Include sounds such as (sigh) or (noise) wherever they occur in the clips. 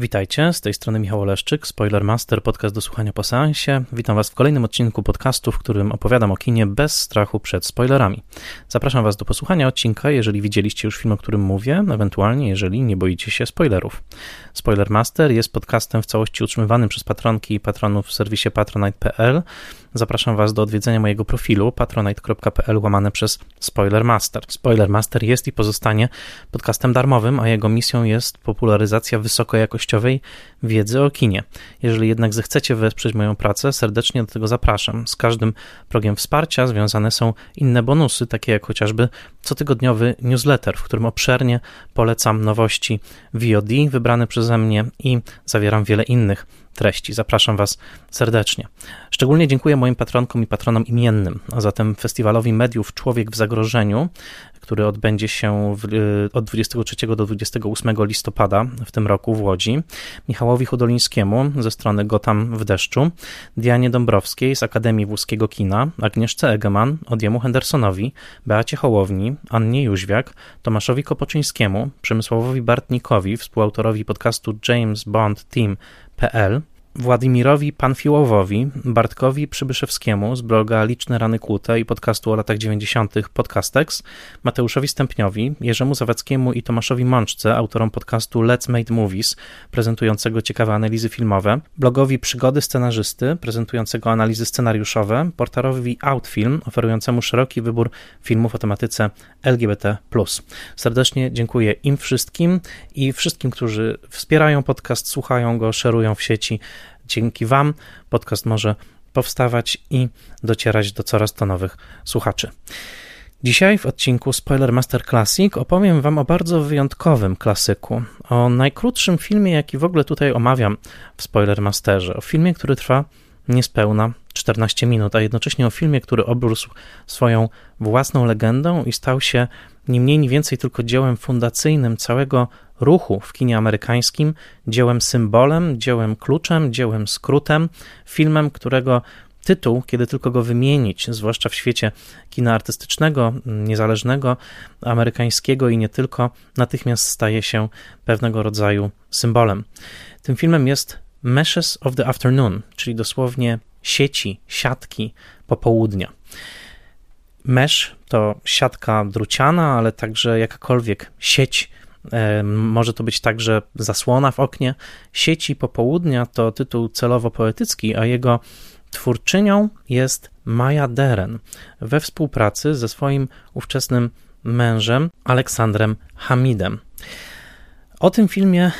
Witajcie, z tej strony Michał Oleszczyk, Spoilermaster, podcast do słuchania po seansie. Witam Was w kolejnym odcinku podcastu, w którym opowiadam o kinie bez strachu przed spoilerami. Zapraszam Was do posłuchania odcinka, jeżeli widzieliście już film, o którym mówię, ewentualnie jeżeli nie boicie się spoilerów. Spoilermaster jest podcastem w całości utrzymywanym przez patronki i patronów w serwisie patronite.pl. Zapraszam Was do odwiedzenia mojego profilu patronite.pl łamane przez Spoilermaster. Spoilermaster jest i pozostanie podcastem darmowym, a jego misją jest popularyzacja wysokojakościowej wiedzy o kinie. Jeżeli jednak zechcecie wesprzeć moją pracę, serdecznie do tego zapraszam. Z każdym progiem wsparcia związane są inne bonusy, takie jak chociażby cotygodniowy newsletter, w którym obszernie polecam nowości VOD wybrane przeze mnie i zawieram wiele innych treści. Zapraszam Was serdecznie. Szczególnie dziękuję moim patronkom i patronom imiennym, a zatem Festiwalowi Mediów Człowiek w Zagrożeniu, który odbędzie się w, y, od 23 do 28 listopada w tym roku w Łodzi, Michałowi Hudolińskiemu ze strony Gotam w deszczu, Dianie Dąbrowskiej z Akademii Włoskiego Kina, Agnieszce Egeman, Odiemu Hendersonowi, Beacie Hołowni, Annie Jóźwiak, Tomaszowi Kopoczyńskiemu, Przemysławowi Bartnikowi, współautorowi podcastu James Bond Team PL, Władimirowi Panfiłowowi, Bartkowi Przybyszewskiemu z bloga Liczne Rany Kłute i podcastu o latach 90. Podcastex, Mateuszowi Stępniowi, Jerzemu Zawackiemu i Tomaszowi Mączce, autorom podcastu Let's Made Movies, prezentującego ciekawe analizy filmowe, blogowi Przygody Scenarzysty, prezentującego analizy scenariuszowe, portalowi Outfilm, oferującemu szeroki wybór filmów o tematyce LGBT+. Serdecznie dziękuję im wszystkim i wszystkim, którzy wspierają podcast, słuchają go, szerują w sieci, Dzięki Wam podcast może powstawać i docierać do coraz to nowych słuchaczy. Dzisiaj w odcinku Spoiler Master Classic opowiem Wam o bardzo wyjątkowym klasyku, o najkrótszym filmie, jaki w ogóle tutaj omawiam w Spoiler Masterze, o filmie, który trwa niespełna 14 minut, a jednocześnie o filmie, który obrósł swoją własną legendą i stał się nie mniej, nie więcej tylko dziełem fundacyjnym całego ruchu w kinie amerykańskim, dziełem symbolem, dziełem kluczem, dziełem skrótem, filmem, którego tytuł, kiedy tylko go wymienić, zwłaszcza w świecie kina artystycznego, niezależnego, amerykańskiego i nie tylko, natychmiast staje się pewnego rodzaju symbolem. Tym filmem jest Meshes of the Afternoon, czyli dosłownie sieci, siatki popołudnia. Mesh to siatka druciana, ale także jakakolwiek sieć. Może to być także zasłona w oknie. Sieci popołudnia to tytuł celowo poetycki, a jego twórczynią jest Maja Deren we współpracy ze swoim ówczesnym mężem Aleksandrem Hamidem. O tym filmie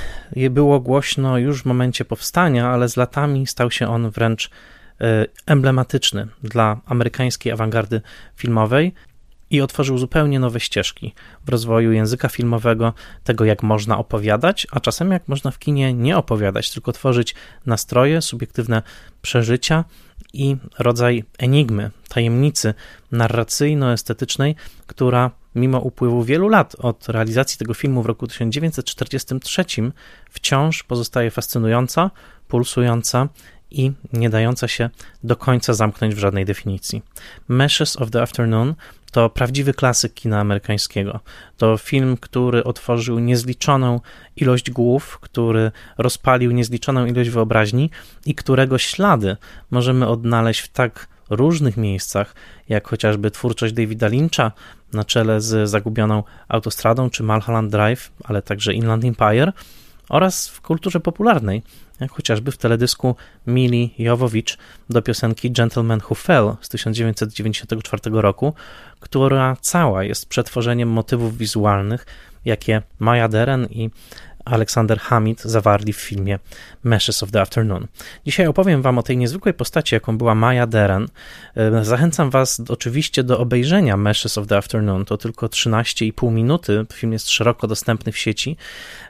było głośno już w momencie powstania, ale z latami stał się on wręcz e, emblematyczny dla amerykańskiej awangardy filmowej i otworzył zupełnie nowe ścieżki w rozwoju języka filmowego, tego jak można opowiadać, a czasem jak można w kinie nie opowiadać, tylko tworzyć nastroje, subiektywne przeżycia i rodzaj enigmy, tajemnicy narracyjno-estetycznej, która mimo upływu wielu lat od realizacji tego filmu w roku 1943 wciąż pozostaje fascynująca, pulsująca i nie dająca się do końca zamknąć w żadnej definicji. Meshes of the Afternoon to prawdziwy klasyk kina amerykańskiego. To film, który otworzył niezliczoną ilość głów, który rozpalił niezliczoną ilość wyobraźni i którego ślady możemy odnaleźć w tak różnych miejscach, jak chociażby twórczość Davida Lyncha na czele z Zagubioną Autostradą czy Mulholland Drive, ale także Inland Empire oraz w kulturze popularnej, jak chociażby w teledysku Mili Jowowicz do piosenki Gentleman Who Fell z 1994 roku, która cała jest przetworzeniem motywów wizualnych, jakie Maya Deren i Aleksander Hamid zawarli w filmie Meshes of the Afternoon. Dzisiaj opowiem Wam o tej niezwykłej postaci, jaką była Maya Deren. E, zachęcam Was oczywiście do obejrzenia Meshes of the Afternoon. To tylko 13,5 minuty. Film jest szeroko dostępny w sieci.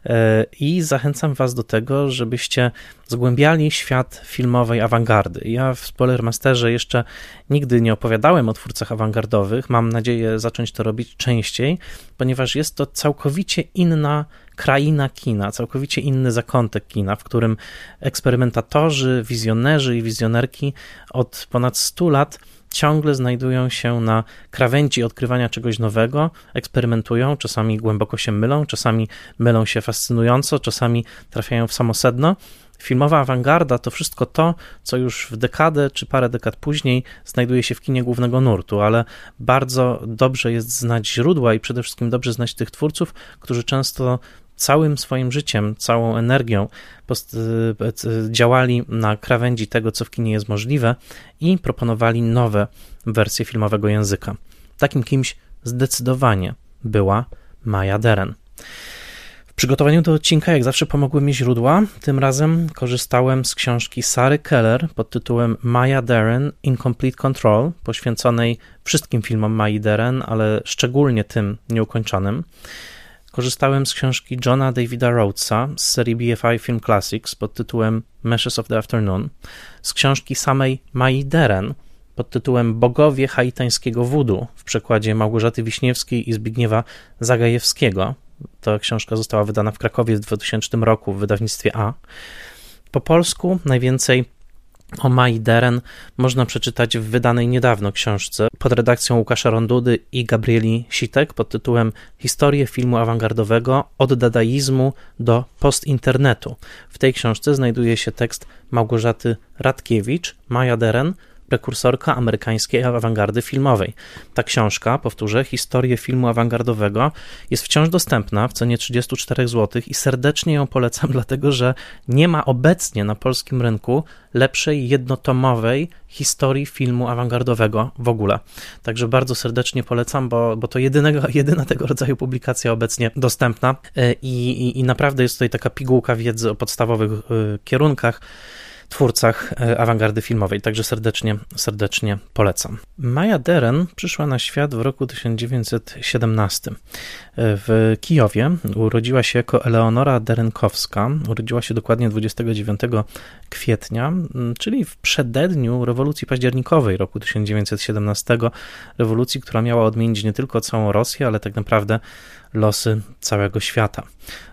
E, I zachęcam Was do tego, żebyście zgłębiali świat filmowej awangardy. Ja w Spoilermasterze jeszcze nigdy nie opowiadałem o twórcach awangardowych. Mam nadzieję zacząć to robić częściej, ponieważ jest to całkowicie inna kraina kina, całkowicie inny zakątek kina, w którym eksperymentatorzy, wizjonerzy i wizjonerki od ponad 100 lat ciągle znajdują się na krawędzi odkrywania czegoś nowego, eksperymentują, czasami głęboko się mylą, czasami mylą się fascynująco, czasami trafiają w samosedno. Filmowa awangarda to wszystko to, co już w dekadę czy parę dekad później znajduje się w kinie głównego nurtu, ale bardzo dobrze jest znać źródła i przede wszystkim dobrze znać tych twórców, którzy często całym swoim życiem, całą energią e, działali na krawędzi tego, co w kinie jest możliwe i proponowali nowe wersje filmowego języka. Takim kimś zdecydowanie była Maja Deren przygotowaniu do odcinka, jak zawsze, pomogły mi źródła. Tym razem korzystałem z książki Sary Keller pod tytułem Maya Deren Incomplete Control, poświęconej wszystkim filmom Mai Deren, ale szczególnie tym nieukończonym. Korzystałem z książki Johna Davida Rhodesa z serii BFI Film Classics pod tytułem Meshes of the Afternoon, z książki samej Mai Deren pod tytułem Bogowie haitańskiego wudu w przekładzie Małgorzaty Wiśniewskiej i Zbigniewa Zagajewskiego ta książka została wydana w Krakowie w 2000 roku w wydawnictwie A. Po polsku najwięcej o Mai Deren można przeczytać w wydanej niedawno książce pod redakcją Łukasza Rondudy i Gabrieli Sitek pod tytułem Historię filmu awangardowego od dadaizmu do postinternetu. W tej książce znajduje się tekst Małgorzaty Radkiewicz, Maja Deren, prekursorka amerykańskiej awangardy filmowej. Ta książka, powtórzę, historię filmu awangardowego, jest wciąż dostępna w cenie 34 zł i serdecznie ją polecam, (laughs) dlatego że nie ma obecnie na polskim rynku lepszej jednotomowej historii filmu awangardowego w ogóle. Także bardzo serdecznie polecam, bo, bo to jedynego, (laughs) jedyna tego rodzaju publikacja obecnie dostępna e, i, i, i naprawdę jest tutaj taka pigułka wiedzy o podstawowych e, kierunkach twórcach e, awangardy filmowej, także serdecznie, serdecznie polecam. Maja Deren przyszła na świat w roku 1917. E, w Kijowie urodziła się jako Eleonora Derenkowska. Urodziła się dokładnie 29 kwietnia, czyli w przededniu rewolucji październikowej roku 1917, rewolucji, która miała odmienić nie tylko całą Rosję, ale tak naprawdę losy całego świata.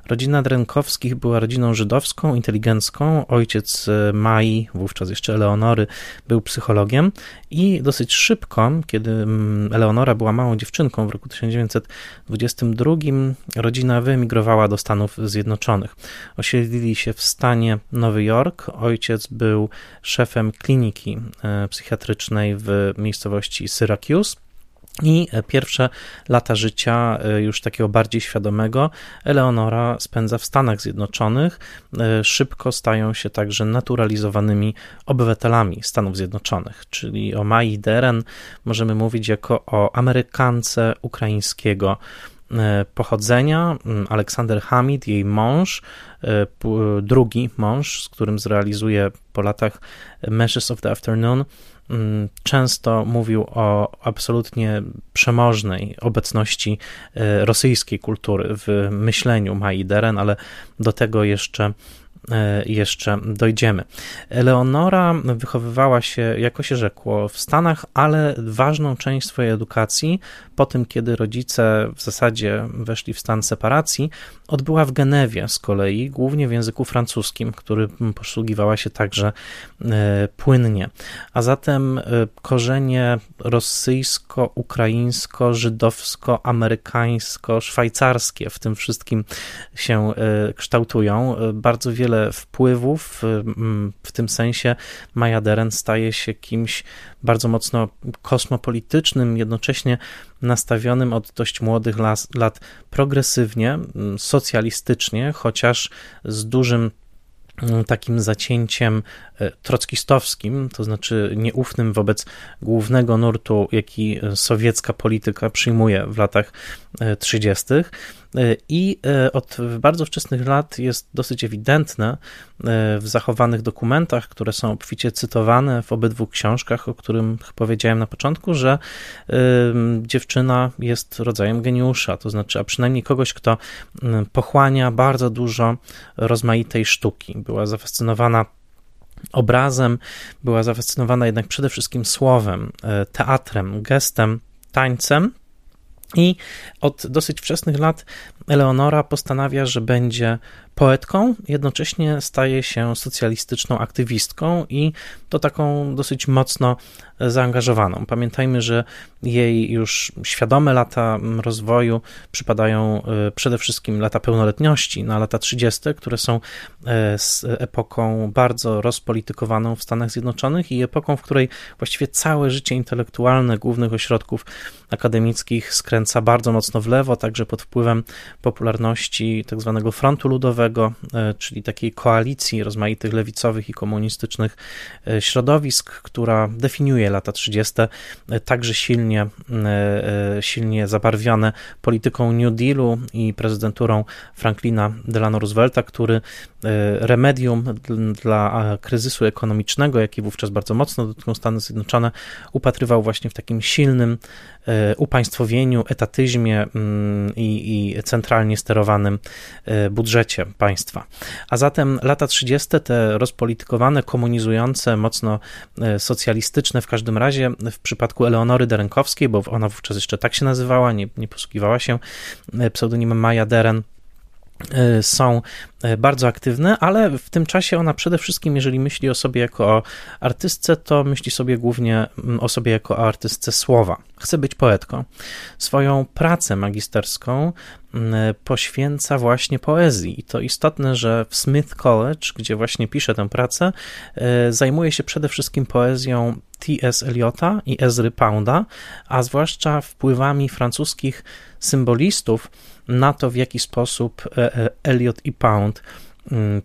Rodzina Drenkowskich była rodziną żydowską, inteligencką. Ojciec e, Mai, wówczas jeszcze Eleonory, był psychologiem i dosyć szybko, kiedy mm, Eleonora była małą dziewczynką w roku 1922, rodzina wyemigrowała do Stanów Zjednoczonych. Osiedlili się w stanie Nowy Jork. Ojciec był szefem kliniki e, psychiatrycznej w miejscowości Syracuse i pierwsze lata życia, e, już takiego bardziej świadomego, Eleonora spędza w Stanach Zjednoczonych. E, szybko stają się także naturalizowanymi obywatelami Stanów Zjednoczonych, czyli o Mai Deren możemy mówić jako o Amerykance ukraińskiego e, pochodzenia. Aleksander Hamid, jej mąż, drugi mąż, z którym zrealizuje po latach Meshes of the Afternoon, Mm, często mówił o absolutnie przemożnej obecności e, rosyjskiej kultury w myśleniu Mai Deren, ale do tego jeszcze jeszcze dojdziemy. Eleonora wychowywała się, jako się rzekło, w Stanach, ale ważną część swojej edukacji, po tym kiedy rodzice w zasadzie weszli w stan separacji, odbyła w Genewie z kolei, głównie w języku francuskim, który posługiwała się także e, płynnie. A zatem e, korzenie rosyjsko, ukraińsko, żydowsko, amerykańsko, szwajcarskie w tym wszystkim się kształtują. Bardzo wiele wiele wpływów. W tym sensie Maja Deren staje się kimś bardzo mocno kosmopolitycznym, jednocześnie nastawionym od dość młodych lat, progresywnie, socjalistycznie, chociaż z dużym takim zacięciem trockistowskim, to znaczy nieufnym wobec głównego nurtu, jaki sowiecka polityka przyjmuje w latach 30. E, I e, od bardzo wczesnych lat jest dosyć ewidentne e, w zachowanych dokumentach, które są obficie cytowane w obydwu książkach, o którym powiedziałem na początku, że dziewczyna jest rodzajem geniusza, to znaczy, a przynajmniej kogoś, kto pochłania bardzo dużo rozmaitej sztuki. Była zafascynowana obrazem, była zafascynowana jednak przede wszystkim słowem, teatrem, gestem, tańcem. I od dosyć wczesnych lat Eleonora postanawia, że będzie poetką, jednocześnie staje się socjalistyczną aktywistką i to taką dosyć mocno zaangażowaną. Pamiętajmy, że jej już świadome lata rozwoju przypadają e, przede wszystkim lata pełnoletności, na lata 30., które są e, z epoką bardzo rozpolitykowaną w Stanach Zjednoczonych i epoką, w której właściwie całe życie intelektualne głównych ośrodków akademickich skręca bardzo mocno w lewo, także pod wpływem popularności tak zwanego frontu ludowego, e, czyli takiej koalicji rozmaitych lewicowych i komunistycznych środowisk, która definiuje lata 30., e, także silnie, e, e, silnie zabarwione polityką New Dealu i prezydenturą Franklina Delano Roosevelta, który remedium dla kryzysu ekonomicznego, jaki wówczas bardzo mocno dotknął Stany Zjednoczone, upatrywał właśnie w takim silnym upaństwowieniu, etatyzmie mm, i, i centralnie sterowanym budżecie państwa. A zatem lata 30., te rozpolitykowane, komunizujące, mocno socjalistyczne w każdym razie w przypadku Eleonory Derenkowskiej, bo ona wówczas jeszcze tak się nazywała, nie, nie posługiwała się e, pseudonimem Maja Deren, e, są e, bardzo aktywne, ale w tym czasie ona przede wszystkim, jeżeli myśli o sobie jako o artystce, to myśli sobie głównie o sobie jako o artystce słowa. Chce być poetką. Swoją pracę magisterską poświęca właśnie poezji. I to istotne, że w Smith College, gdzie właśnie pisze tę pracę, zajmuje się przede wszystkim poezją T.S. Eliota i Ezry Pounda, a zwłaszcza wpływami francuskich symbolistów na to, w jaki sposób e, e, Eliot i Pound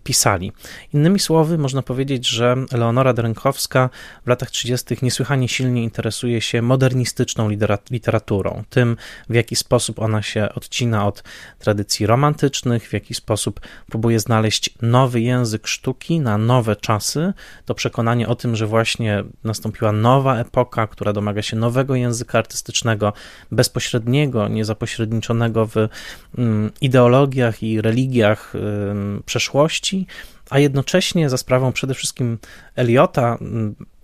pisali. Innymi słowy, można powiedzieć, że Leonora Drenkowska w latach 30. niesłychanie silnie interesuje się modernistyczną literaturą, tym w jaki sposób ona się odcina od tradycji romantycznych, w jaki sposób próbuje znaleźć nowy język sztuki na nowe czasy. To przekonanie o tym, że właśnie nastąpiła nowa epoka, która domaga się nowego języka artystycznego, bezpośredniego, niezapośredniczonego w mm, ideologiach i religiach przeszłości przeszłości, a jednocześnie za sprawą przede wszystkim Eliota,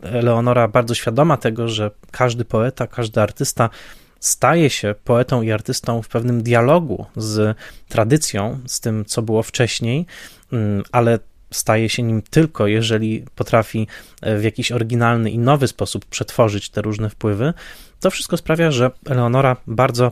Eleonora bardzo świadoma tego, że każdy poeta, każdy artysta staje się poetą i artystą w pewnym dialogu z tradycją, z tym, co było wcześniej, ale staje się nim tylko, jeżeli potrafi w jakiś oryginalny i nowy sposób przetworzyć te różne wpływy. To wszystko sprawia, że Eleonora bardzo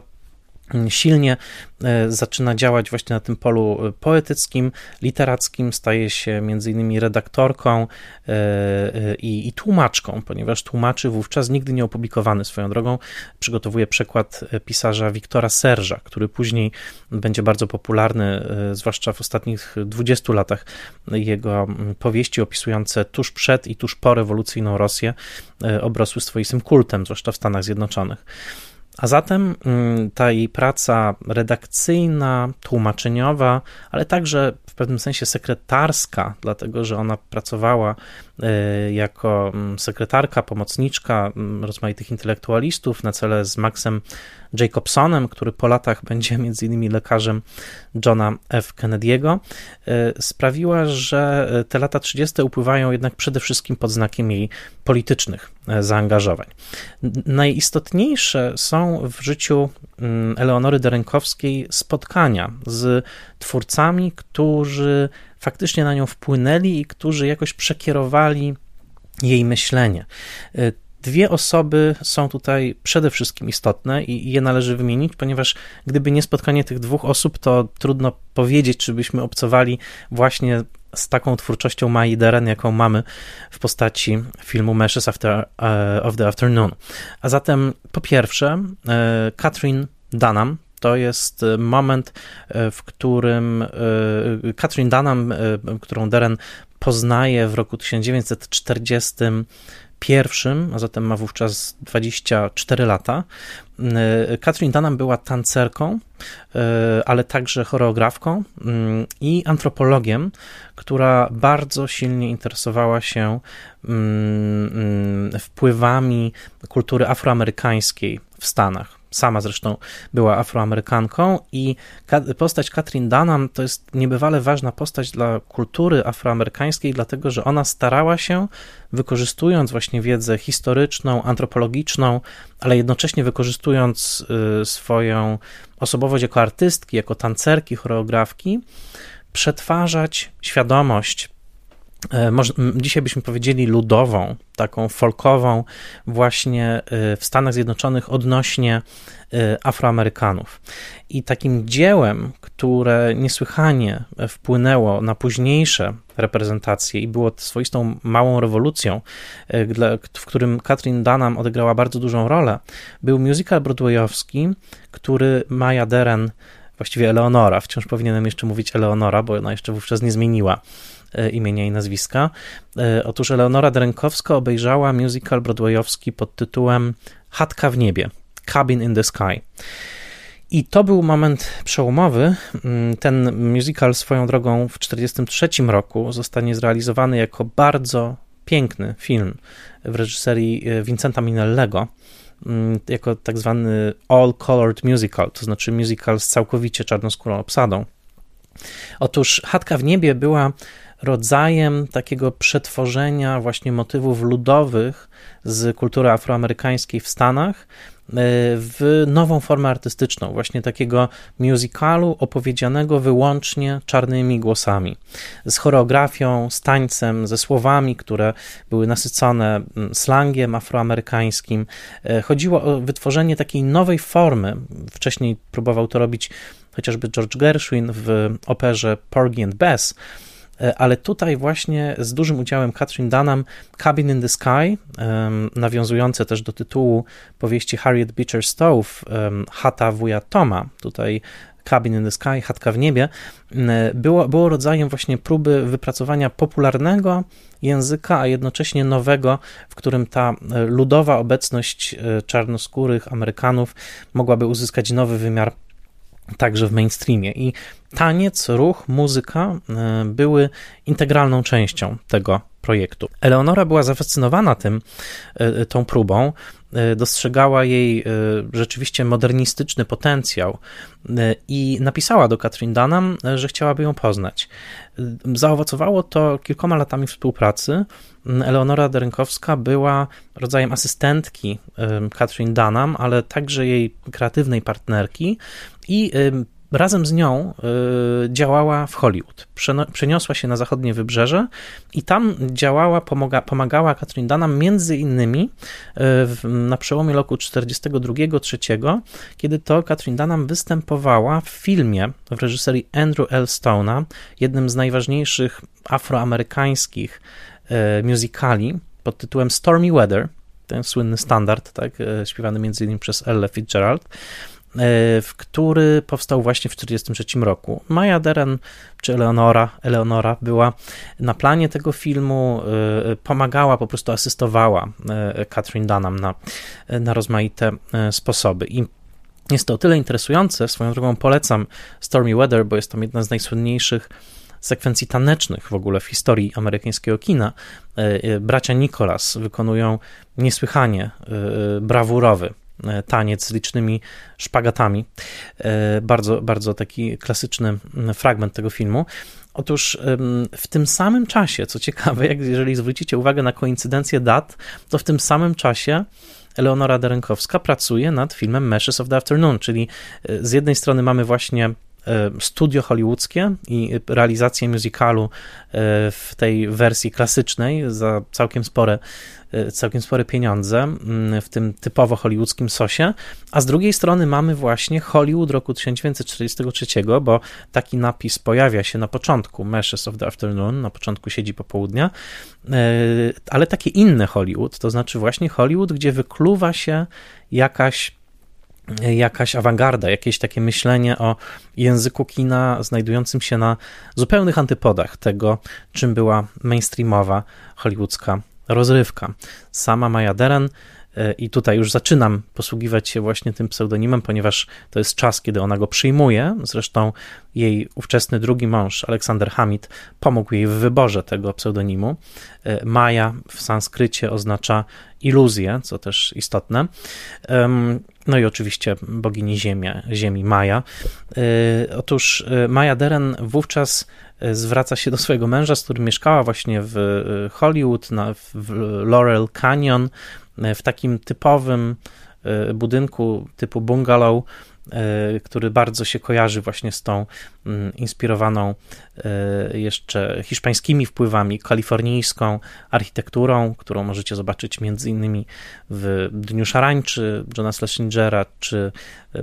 silnie e, zaczyna działać właśnie na tym polu e, poetyckim, literackim, staje się między innymi redaktorką e, i, i, tłumaczką, ponieważ tłumaczy wówczas nigdy nie opublikowany swoją drogą. Przygotowuje przekład pisarza Wiktora Serża, który później będzie bardzo popularny, zwłaszcza w ostatnich 20 latach. Jego powieści opisujące tuż przed i tuż po rewolucyjną Rosję obrosły swoistym kultem, zwłaszcza w Stanach Zjednoczonych. A zatem mm, ta jej praca redakcyjna, tłumaczeniowa, ale także w pewnym sensie sekretarska, dlatego że ona pracowała jako mm, sekretarka, pomocniczka mm, rozmaitych intelektualistów na czele z Maxem Jacobsonem, który po latach (laughs) będzie między innymi lekarzem Johna F. Kennedy'ego, y, sprawiła, że y, te lata 30. upływają jednak przede wszystkim pod znakiem jej politycznych zaangażowań. Najistotniejsze są w życiu Eleonory Derenkowskiej spotkania z twórcami, którzy faktycznie na nią wpłynęli i którzy jakoś przekierowali jej myślenie. Y, dwie osoby są tutaj przede wszystkim istotne i je należy wymienić, ponieważ gdyby nie spotkanie tych dwóch osób, to trudno powiedzieć, czy byśmy obcowali właśnie z taką twórczością Mai Deren, jaką mamy w postaci filmu Meshes After, uh, of the Afternoon. A zatem po pierwsze, uh, Catherine Dunham, to jest e, moment, e, w którym e, Catherine Dunham, którą Deren poznaje w roku 1941, a zatem ma wówczas 24 lata. Catherine Dunham była tancerką, ale także choreografką mm, i antropologiem, która bardzo silnie interesowała się mm, mm, wpływami kultury afroamerykańskiej w Stanach sama zresztą była Afroamerykanką i postać Katrin Dunham to jest niebywale ważna postać dla kultury afroamerykańskiej, dlatego że ona starała się, wykorzystując właśnie wiedzę historyczną, antropologiczną, ale jednocześnie wykorzystując y, swoją osobowość jako artystki, jako tancerki, choreografki, przetwarzać świadomość dzisiaj byśmy powiedzieli ludową, taką folkową, właśnie e, w Stanach Zjednoczonych odnośnie e, Afroamerykanów. I takim dziełem, które niesłychanie wpłynęło na późniejsze reprezentacje i było swoistą małą rewolucją, w którym Katrin Dunham odegrała bardzo dużą rolę, był musical broadwayowski, który Maya Deren, właściwie Eleonora, wciąż powinienem jeszcze mówić Eleonora, bo ona jeszcze wówczas nie zmieniła E, imienia i nazwiska. E, otóż Eleonora Drenkowska obejrzała musical broadwayowski pod tytułem Chatka w niebie, Cabin in the Sky. I to był moment przełomowy. Mm, ten musical swoją drogą w 1943 roku zostanie zrealizowany jako bardzo piękny film w reżyserii e, Vincenta Minellego mm, jako tak zwany all-colored musical, to znaczy musical z całkowicie czarnoskórą obsadą. Otóż Chatka w niebie była rodzajem takiego przetworzenia właśnie motywów ludowych z kultury afroamerykańskiej w Stanach e, w nową formę artystyczną, właśnie takiego musicalu opowiedzianego wyłącznie czarnymi głosami, z choreografią, z tańcem, ze słowami, które były nasycone mm, slangiem afroamerykańskim. E, chodziło o wytworzenie takiej nowej formy. Wcześniej próbował to robić chociażby George Gershwin w operze Porgy and Bess, ale tutaj właśnie z dużym udziałem Catherine Dunham Cabin in the Sky, nawiązujące też do tytułu powieści Harriet Beecher Stowe Chata wuja Toma, tutaj Cabin in the Sky, chatka w niebie, było, było rodzajem właśnie próby wypracowania popularnego języka, a jednocześnie nowego, w którym ta e, ludowa obecność e, czarnoskórych Amerykanów mogłaby uzyskać nowy wymiar także w mainstreamie. I taniec, ruch, muzyka e, były integralną częścią tego projektu. Eleonora była zafascynowana tym, e, tą próbą, e, dostrzegała jej rzeczywiście modernistyczny potencjał i napisała do Katrin Dunham, że chciałaby ją poznać. Zaowocowało to kilkoma latami współpracy. Eleonora Derenkowska była rodzajem asystentki Katrin Dunham, ale także jej kreatywnej partnerki i razem z nią y, działała w Hollywood. Przeniosła się na zachodnie wybrzeże i tam działała, pomaga, pomagała Katrin Dunham między innymi y, na przełomie roku 42-3, kiedy to Katrin Dunham występowała w filmie w reżyserii Andrew L. Stone'a, jednym z najważniejszych afroamerykańskich musicali pod tytułem Stormy Weather, ten słynny standard, tak, śpiewany między innymi przez Ella Fitzgerald. E, w który powstał właśnie w 1943 roku. Maja Deren, czy Eleonora, Eleonora była na planie tego filmu, e, pomagała, po prostu asystowała e, Catherine Dunham na, na rozmaite sposoby. I jest to o tyle interesujące, swoją drogą polecam Stormy Weather, bo jest tam jedna z najsłynniejszych sekwencji tanecznych w ogóle w historii amerykańskiego kina. Bracia Nicholas wykonują niesłychanie brawurowy E, taniec z licznymi szpagatami. E, bardzo, bardzo taki klasyczny fragment tego filmu. Otóż w tym samym czasie, co ciekawe, jak jeżeli zwrócicie uwagę na koincydencję dat, to w tym samym czasie Eleonora Derenkowska pracuje nad filmem Meshes of the Afternoon, czyli e, z jednej strony mamy właśnie studio hollywoodzkie i realizację musicalu w tej wersji klasycznej za całkiem spore Y, całkiem spore pieniądze w tym typowo hollywoodzkim sosie, a z drugiej strony mamy właśnie Hollywood roku 1943, bo taki napis pojawia się na początku Meshes of the Afternoon, na początku siedzi popołudnia, ale takie inne Hollywood, to znaczy właśnie Hollywood, gdzie wykluwa się jakaś jakaś awangarda, jakieś takie myślenie o języku kina znajdującym się na zupełnych antypodach tego, czym była mainstreamowa hollywoodzka rozrywka. Sama Maja Deren i tutaj już zaczynam posługiwać się właśnie tym pseudonimem, ponieważ to jest czas, kiedy ona go przyjmuje. Zresztą jej ówczesny drugi mąż, Aleksander Hamid, pomógł jej w wyborze tego pseudonimu. Maja w sanskrycie oznacza iluzję, co też istotne. No i oczywiście bogini ziemia, ziemi Maja. Otóż Maja Deren wówczas zwraca się do swojego męża, z którym mieszkała właśnie w Hollywood, na, w Laurel Canyon, w takim typowym budynku typu bungalow, który bardzo się kojarzy właśnie z tą mm, inspirowaną e, jeszcze hiszpańskimi wpływami, kalifornijską architekturą, którą możecie zobaczyć między innymi w Dniu Szarańczy Johna Schlesingera, czy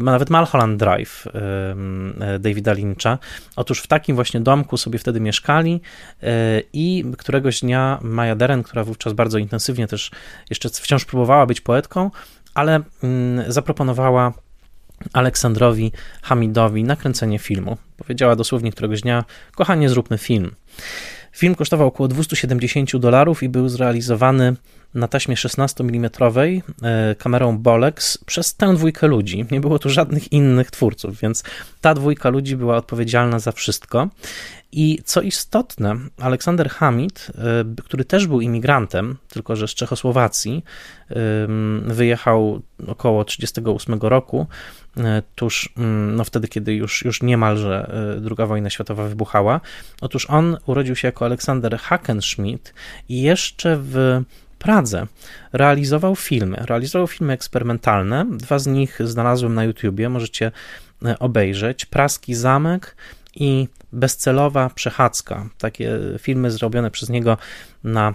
nawet Malholland Drive e, Davida Lyncha. Otóż w takim właśnie domku sobie wtedy mieszkali i któregoś dnia Maja Deren, która wówczas bardzo intensywnie też jeszcze wciąż próbowała być poetką, ale mm, zaproponowała Aleksandrowi Hamidowi nakręcenie filmu. Powiedziała dosłownie któregoś dnia: Kochanie, zróbmy film. Film kosztował około 270 dolarów i był zrealizowany na taśmie 16 mm e, kamerą Bolex przez tę dwójkę ludzi. Nie było tu żadnych innych twórców, więc ta dwójka ludzi była odpowiedzialna za wszystko. I co istotne, Aleksander Hamid, e, który też był imigrantem, tylko że z Czechosłowacji, wyjechał około 1938 roku, e, tuż no wtedy, kiedy już, już niemalże II wojna światowa wybuchała. Otóż on urodził się jako Aleksander Hackenschmidt i jeszcze w Pradze realizował filmy. Realizował filmy eksperymentalne. Dwa z nich znalazłem na YouTubie, możecie obejrzeć. Praski Zamek i Bezcelowa Przechadzka. Takie filmy zrobione przez niego na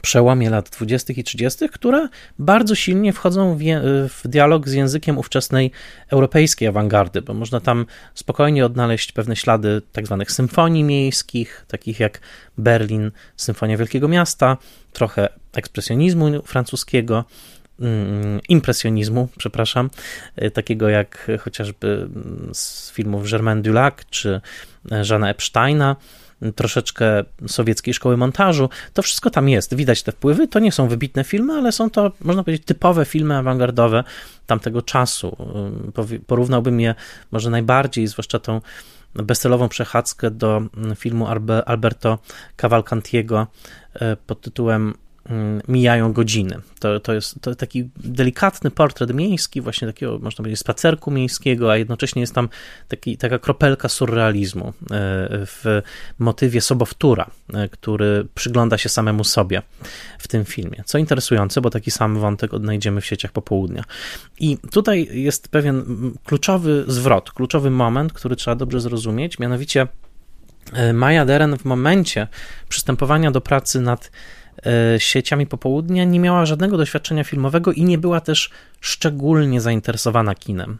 przełomie lat 20. i 30., które bardzo silnie wchodzą w, w, dialog z językiem ówczesnej europejskiej awangardy, bo można tam spokojnie odnaleźć pewne ślady tak zwanych symfonii miejskich, takich jak Berlin, Symfonia Wielkiego Miasta, trochę ekspresjonizmu francuskiego, mm, impresjonizmu, przepraszam, e, takiego jak chociażby z filmów Germain Dulac czy Jeana Epsteina, troszeczkę sowieckiej szkoły montażu. To wszystko tam jest, widać te wpływy. To nie są wybitne filmy, ale są to, można powiedzieć, typowe filmy awangardowe tamtego czasu. Porównałbym je może najbardziej, zwłaszcza tą bezcelową przechadzkę do filmu Alberto Cavalcantiego e, pod tytułem mijają godziny. To, to jest to taki delikatny portret miejski, właśnie takiego, można powiedzieć, spacerku miejskiego, a jednocześnie jest tam taki, taka kropelka surrealizmu e, w motywie sobowtóra, e, który przygląda się samemu sobie w tym filmie. Co interesujące, bo taki sam wątek odnajdziemy w sieciach popołudnia. I tutaj jest pewien kluczowy zwrot, kluczowy moment, który trzeba dobrze zrozumieć, mianowicie e, Maja Deren w momencie przystępowania do pracy nad sieciami popołudnia, nie miała żadnego doświadczenia filmowego i nie była też szczególnie zainteresowana kinem.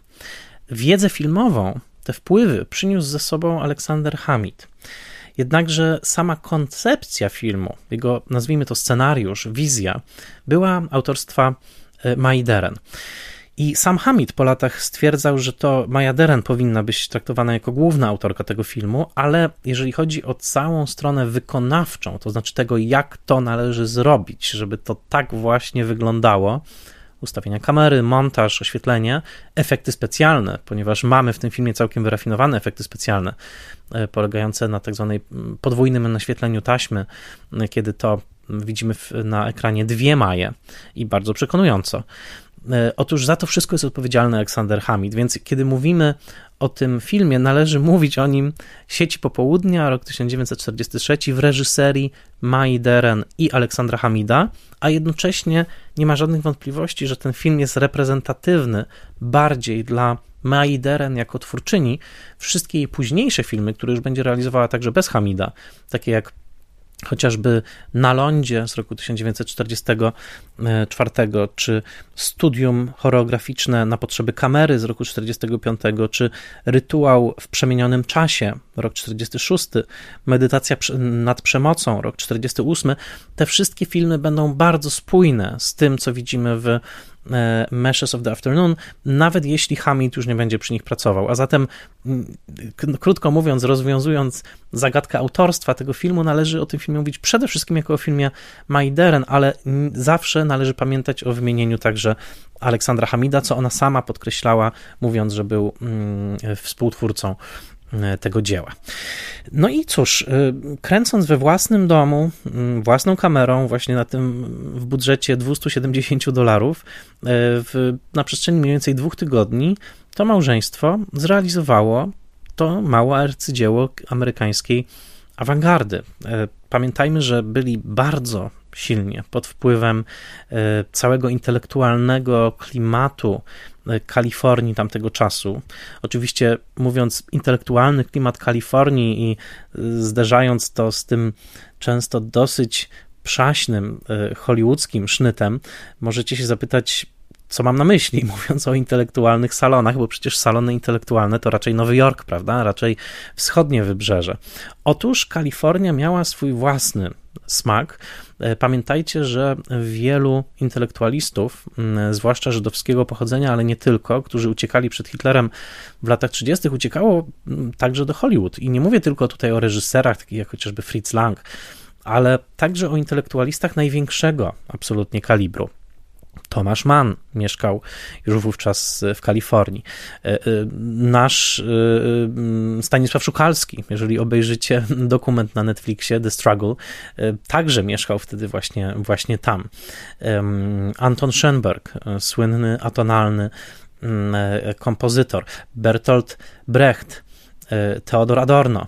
Wiedzę filmową, te wpływy przyniósł ze sobą Aleksander Hamid. Jednakże sama koncepcja filmu, jego nazwijmy to scenariusz, wizja, była autorstwa e, Maideren. I sam Hamid po latach stwierdzał, że to Maja Deren powinna być traktowana jako główna autorka tego filmu, ale jeżeli chodzi o całą stronę wykonawczą, to znaczy tego, jak to należy zrobić, żeby to tak właśnie wyglądało, ustawienia kamery, montaż, oświetlenie, efekty specjalne, ponieważ mamy w tym filmie całkiem wyrafinowane efekty specjalne, e, polegające na tak zwanej podwójnym naświetleniu taśmy, e, kiedy to widzimy na ekranie dwie maje i bardzo przekonująco. E, otóż za to wszystko jest odpowiedzialny Aleksander Hamid, więc kiedy mówimy o tym filmie, należy (laughs) mówić o nim Sieci Popołudnia, rok 1943 w reżyserii Mai Deren i Aleksandra Hamida, a jednocześnie nie ma żadnych wątpliwości, że ten film jest reprezentatywny bardziej dla Mai Deren jako twórczyni. Wszystkie jej późniejsze filmy, które już będzie realizowała także bez Hamida, takie jak chociażby na lądzie z roku 1944, czy studium choreograficzne na potrzeby kamery z roku 1945, czy rytuał w przemienionym czasie rok 46, Medytacja nad przemocą, rok 48, te wszystkie filmy będą bardzo spójne z tym, co widzimy w E, Meshes of the Afternoon, nawet jeśli Hamid już nie będzie przy nich pracował. A zatem, krótko mówiąc, rozwiązując zagadkę autorstwa tego filmu, należy o tym filmie mówić przede wszystkim jako o filmie Majderen, ale zawsze należy pamiętać o wymienieniu także Aleksandra Hamida, co ona sama podkreślała, mówiąc, że był współtwórcą E, tego dzieła. No i cóż, e, kręcąc we własnym domu, własną kamerą, właśnie na tym w budżecie 270 dolarów, e, na przestrzeni mniej więcej dwóch tygodni, to małżeństwo zrealizowało to małe arcydzieło amerykańskiej awangardy. Pamiętajmy, że byli bardzo silnie pod wpływem całego intelektualnego klimatu E, Kalifornii tamtego czasu. Oczywiście mówiąc intelektualny klimat Kalifornii i e, zderzając to z tym często dosyć przaśnym e, hollywoodzkim sznytem, możecie się zapytać, co mam na myśli, (laughs) mówiąc o intelektualnych salonach, bo przecież salony intelektualne to raczej Nowy Jork, prawda? Raczej wschodnie wybrzeże. Otóż Kalifornia miała swój własny smak. E, pamiętajcie, że wielu intelektualistów, zwłaszcza żydowskiego pochodzenia, ale nie tylko, którzy uciekali przed Hitlerem w latach 30., uciekało także do Hollywood. I nie mówię tylko tutaj o reżyserach, takich jak chociażby Fritz Lang, ale także o intelektualistach największego absolutnie kalibru. Tomasz Mann mieszkał już wówczas w Kalifornii. E, e, nasz e, Stanisław Szukalski, jeżeli obejrzycie (laughs) dokument na Netflixie The Struggle, także mieszkał wtedy właśnie, właśnie tam. Anton Schoenberg, słynny atonalny kompozytor, Bertolt Brecht, Theodor Adorno.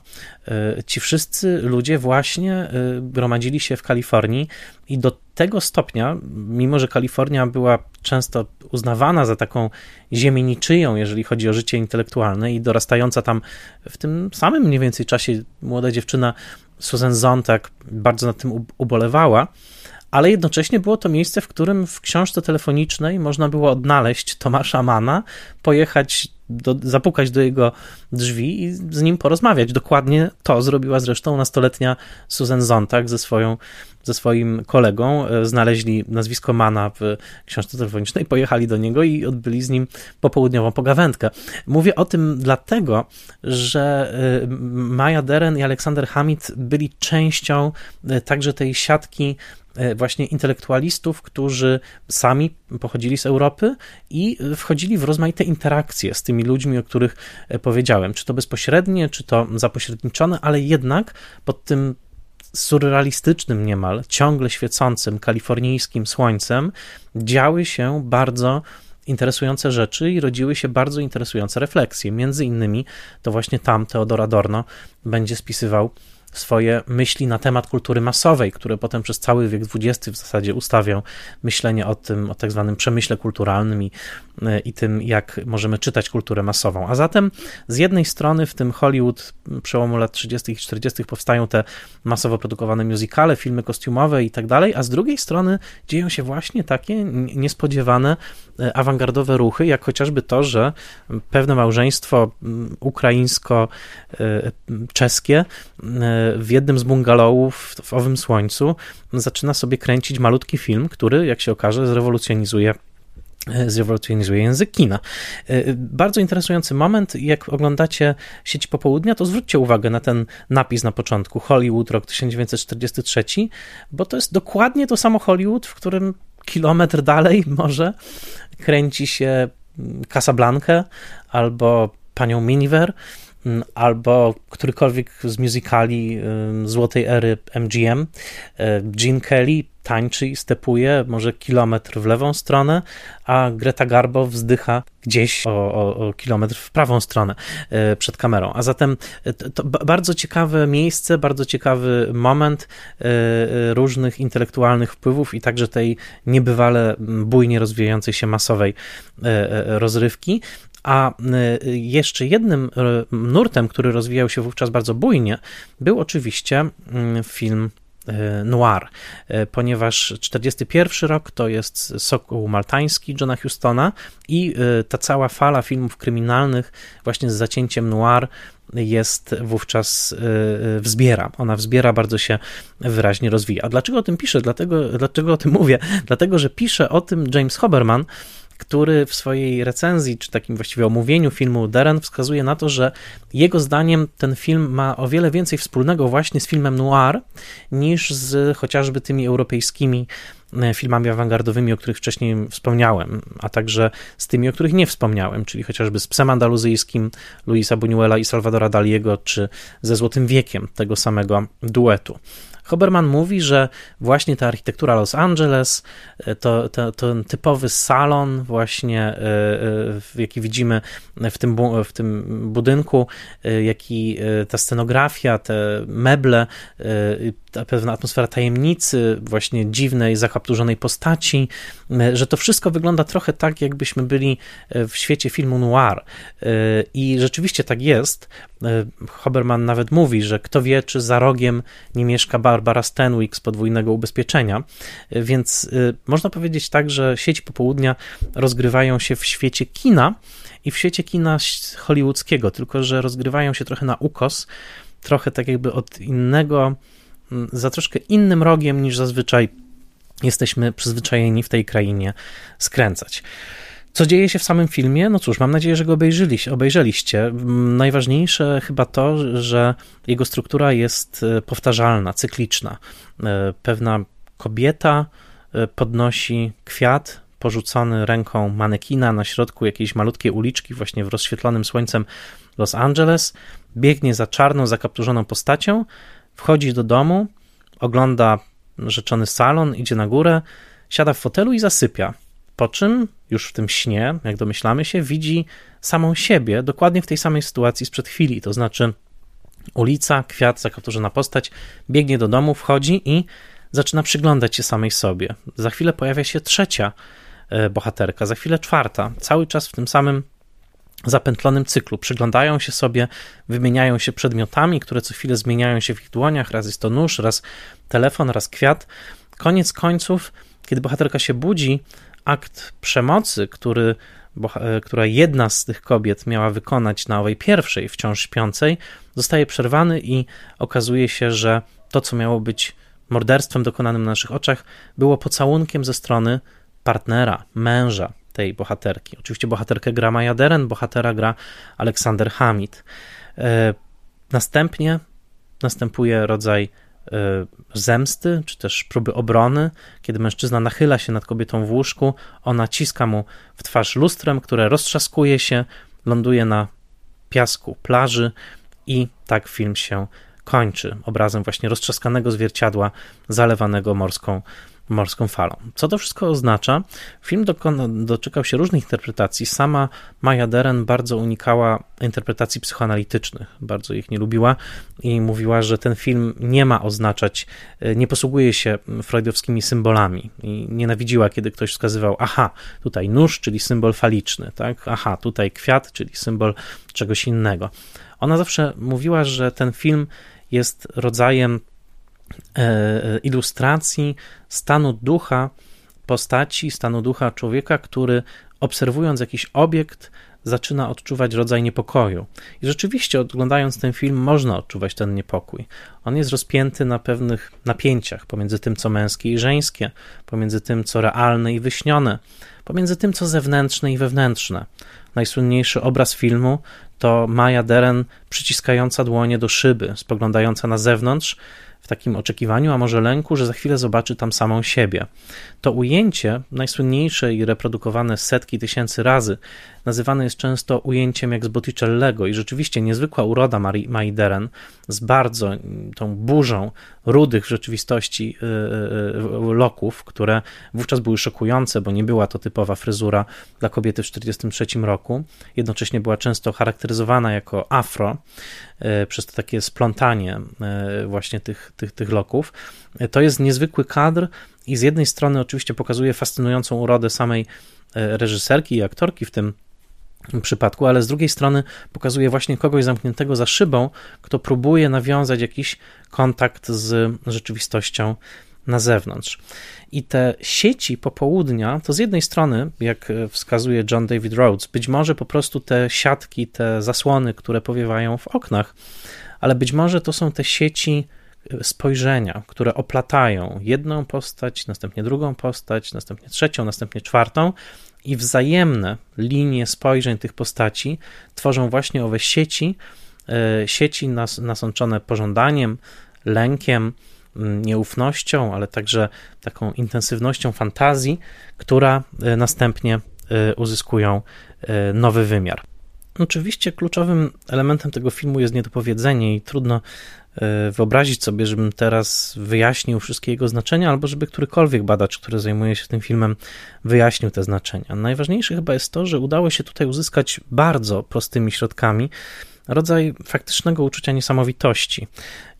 Ci wszyscy ludzie właśnie gromadzili się w Kalifornii i do tego stopnia, mimo że Kalifornia była często uznawana za taką ziemię niczyją, jeżeli chodzi o życie intelektualne i dorastająca tam w tym samym mniej więcej czasie młoda dziewczyna Susan Zontag bardzo nad tym ubolewała, ale jednocześnie było to miejsce, w którym w książce telefonicznej można było odnaleźć Tomasza Mana, pojechać, do, zapukać do jego drzwi i z nim porozmawiać. Dokładnie to zrobiła zresztą nastoletnia Susan Zontag ze swoją ze swoim kolegą, e, znaleźli nazwisko Mana w książce telefonicznej, pojechali do niego i odbyli z nim popołudniową pogawędkę. Mówię o tym dlatego, że e, Maja Deren i Aleksander Hamid byli częścią e, także tej siatki właśnie intelektualistów, którzy sami pochodzili z Europy i wchodzili w rozmaite interakcje z tymi ludźmi, o których powiedziałem, czy to bezpośrednie, czy to zapośredniczone, ale jednak pod tym surrealistycznym niemal, ciągle świecącym kalifornijskim słońcem działy się bardzo interesujące rzeczy i rodziły się bardzo interesujące refleksje. Między innymi to właśnie tam Teodor Adorno będzie spisywał swoje myśli na temat kultury masowej, które potem przez cały wiek XX w zasadzie ustawią myślenie o tym, o tak zwanym przemyśle kulturalnym i, i tym, jak możemy czytać kulturę masową. A zatem z jednej strony w tym Hollywood przełomu lat 30. i 40. powstają te masowo produkowane musicale, filmy kostiumowe i tak dalej, a z drugiej strony dzieją się właśnie takie niespodziewane e, awangardowe ruchy, jak chociażby to, że pewne małżeństwo ukraińsko-czeskie e, w jednym z bungalowów w owym słońcu zaczyna sobie kręcić malutki film, który, jak się okaże, zrewolucjonizuje zrewolucjonizuje język kina. Bardzo interesujący moment, jak oglądacie sieci popołudnia, to zwróćcie uwagę na ten napis na początku, Hollywood, rok 1943, bo to jest dokładnie to samo Hollywood, w którym kilometr dalej może kręci się Casablanca albo Panią Miniver, albo którykolwiek z musicali złotej ery MGM. E, Gene Kelly tańczy i stepuje może kilometr w lewą stronę, a Greta Garbo wzdycha gdzieś o, o, o kilometr w prawą stronę e, przed kamerą. A zatem e, to bardzo ciekawe miejsce, bardzo ciekawy moment różnych intelektualnych wpływów i także tej niebywale bujnie rozwijającej się masowej rozrywki. A y, jeszcze jednym y, nurtem, który rozwijał się wówczas bardzo bujnie, był oczywiście mm, film y, noir, ponieważ 41 rok to jest Sokół Maltański Johna Hustona i ta cała fala filmów kryminalnych właśnie z zacięciem noir jest wówczas wzbiera. Ona wzbiera, bardzo się wyraźnie rozwija. A dlaczego o tym piszę? Dlatego, dlaczego o tym mówię? Dlatego, że pisze o tym James Hoberman, który w swojej recenzji, czy takim właściwie omówieniu filmu Deren wskazuje na to, że jego zdaniem ten film ma o wiele więcej wspólnego właśnie z filmem noir niż z chociażby tymi europejskimi e, filmami awangardowymi, o których wcześniej wspomniałem, a także z tymi, o których nie wspomniałem, czyli chociażby z Psem Andaluzyjskim Luisa Buñuela i Salvadora Daliego, czy ze Złotym Wiekiem tego samego duetu. Hoberman mówi, że właśnie ta architektura Los Angeles, e, to, to, to typowy salon właśnie, e, e, jaki widzimy w tym, w tym budynku, jaki ta scenografia, te meble, ta pewna atmosfera tajemnicy, właśnie dziwnej, zakapturzonej postaci, że to wszystko wygląda trochę tak, jakbyśmy byli w świecie filmu noir. I rzeczywiście tak jest. Hoberman nawet mówi, że kto wie, czy za rogiem nie mieszka Barbara Stanwyck z podwójnego ubezpieczenia, więc można powiedzieć tak, że sieci popołudnia rozgrywają się w świecie kina i w świecie kina hollywoodzkiego, tylko że rozgrywają się trochę na ukos, trochę tak jakby od innego za troszkę innym rogiem niż zazwyczaj jesteśmy przyzwyczajeni w tej krainie skręcać. Co dzieje się w samym filmie? No cóż, mam nadzieję, że go obejrzeliście. obejrzeliście. Mm, najważniejsze chyba to, że jego struktura jest e, powtarzalna, cykliczna. E, pewna kobieta e, podnosi kwiat porzucony ręką manekina na środku jakiejś malutkiej uliczki, właśnie w rozświetlonym słońcem Los Angeles, biegnie za czarną, zakapturzoną postacią, Wchodzi do domu, ogląda rzeczony salon, idzie na górę, siada w fotelu i zasypia. Po czym, już w tym śnie, jak domyślamy się, widzi samą siebie dokładnie w tej samej sytuacji sprzed chwili. To znaczy, ulica, kwiat, zakapturzona postać, biegnie do domu, wchodzi i zaczyna przyglądać się samej sobie. Za chwilę pojawia się trzecia e, bohaterka, za chwilę czwarta, cały czas w tym samym zapętlonym cyklu. Przyglądają się sobie, wymieniają się przedmiotami, które co chwilę zmieniają się w ich dłoniach. Raz jest to nóż, raz telefon, raz kwiat. Koniec końców, kiedy bohaterka się budzi, akt przemocy, który, e, która jedna z tych kobiet miała wykonać na owej pierwszej, wciąż śpiącej, zostaje przerwany i okazuje się, że to, co miało być morderstwem dokonanym na naszych oczach, było pocałunkiem ze strony partnera, męża, tej bohaterki. Oczywiście bohaterkę gra Maja Deren, bohatera gra Aleksander Hamid. E, następnie następuje rodzaj zemsty, czy też próby obrony, kiedy mężczyzna nachyla się nad kobietą w łóżku, ona ciska mu w twarz lustrem, które roztrzaskuje się, ląduje na piasku plaży i tak film się kończy obrazem właśnie roztrzaskanego zwierciadła zalewanego morską morską falą. Co to wszystko oznacza? Film doczekał się różnych interpretacji. Sama Maja Deren bardzo unikała interpretacji psychoanalitycznych, bardzo ich nie lubiła i mówiła, że ten film nie ma oznaczać, e, nie posługuje się freudowskimi symbolami i nienawidziła, kiedy ktoś wskazywał, aha, tutaj nóż, czyli symbol faliczny, tak? aha, tutaj kwiat, czyli symbol czegoś innego. Ona zawsze mówiła, że ten film jest rodzajem E, ilustracji stanu ducha postaci, stanu ducha człowieka, który obserwując jakiś obiekt, zaczyna odczuwać rodzaj niepokoju. I rzeczywiście, oglądając ten film, można odczuwać ten niepokój. On jest rozpięty na pewnych napięciach pomiędzy tym, co męskie i żeńskie, pomiędzy tym, co realne i wyśnione, pomiędzy tym, co zewnętrzne i wewnętrzne. Najsłynniejszy obraz filmu to Maja Deren przyciskająca dłonie do szyby, spoglądająca na zewnątrz w takim oczekiwaniu, a może lęku, że za chwilę zobaczy tam samą siebie. To ujęcie, najsłynniejsze i reprodukowane setki tysięcy razy, nazywane jest często ujęciem jak z Botticellego i rzeczywiście niezwykła uroda Marii z bardzo tą burzą rudych w rzeczywistości y, y, y, loków, które wówczas były szokujące, bo nie była to typowa fryzura dla kobiety w 1943 roku. Jednocześnie była często charakteryzowana jako afro przez to takie splątanie właśnie tych, tych, tych loków. To jest niezwykły kadr i z jednej strony oczywiście pokazuje fascynującą urodę samej reżyserki i aktorki w tym przypadku, ale z drugiej strony pokazuje właśnie kogoś zamkniętego za szybą, kto próbuje nawiązać jakiś kontakt z rzeczywistością na zewnątrz. I te sieci popołudnia, to z jednej strony, jak wskazuje John David Rhodes, być może po prostu te siatki, te zasłony, które powiewają w oknach, ale być może to są te sieci spojrzenia, które oplatają jedną postać, następnie drugą postać, następnie trzecią, następnie czwartą i wzajemne linie spojrzeń tych postaci tworzą właśnie owe sieci, e, sieci nas, nasączone pożądaniem, lękiem, mm, nieufnością, ale także taką intensywnością fantazji, która e, następnie e, uzyskują nowy wymiar. Oczywiście kluczowym elementem tego filmu jest niedopowiedzenie i trudno wyobrazić sobie, żebym teraz wyjaśnił wszystkie jego znaczenia, albo żeby którykolwiek badacz, który zajmuje się tym filmem, wyjaśnił te znaczenia. Najważniejsze chyba jest to, że udało się tutaj uzyskać bardzo prostymi środkami rodzaj faktycznego uczucia niesamowitości.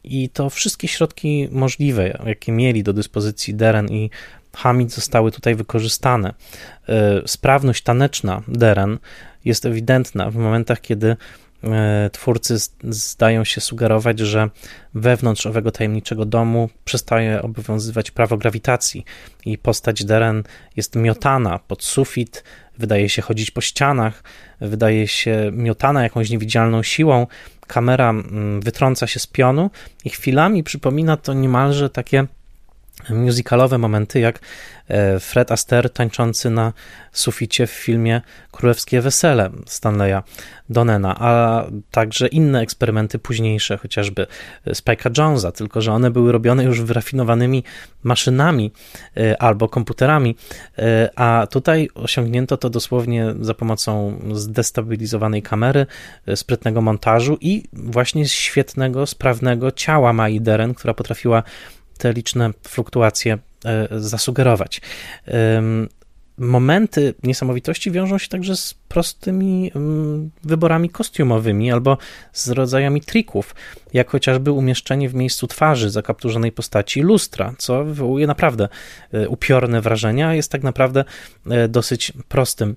I to wszystkie środki możliwe, jakie mieli do dyspozycji Deren i Hamid, zostały tutaj wykorzystane. E, sprawność taneczna Deren jest ewidentna w momentach, kiedy E, twórcy zdają się sugerować, że wewnątrz owego tajemniczego domu przestaje obowiązywać prawo grawitacji i postać Deren jest miotana pod sufit, wydaje się chodzić po ścianach, wydaje się miotana jakąś niewidzialną siłą. Kamera mm, wytrąca się z pionu i chwilami przypomina to niemalże takie musicalowe momenty, jak e, Fred Astaire tańczący na suficie w filmie Królewskie Wesele Stanleya Donena, a także inne eksperymenty późniejsze, chociażby Spike'a Jonesa, tylko że one były robione już wyrafinowanymi maszynami e, albo komputerami, e, a tutaj osiągnięto to dosłownie za pomocą zdestabilizowanej kamery, sprytnego montażu i właśnie świetnego, sprawnego ciała Mai Deren, która potrafiła te liczne fluktuacje e, zasugerować. Momenty niesamowitości wiążą się także z prostymi mm, wyborami kostiumowymi albo z rodzajami trików, jak chociażby umieszczenie w miejscu twarzy zakapturzonej postaci lustra, co wywołuje naprawdę e, upiorne wrażenia, jest tak naprawdę e, dosyć prostym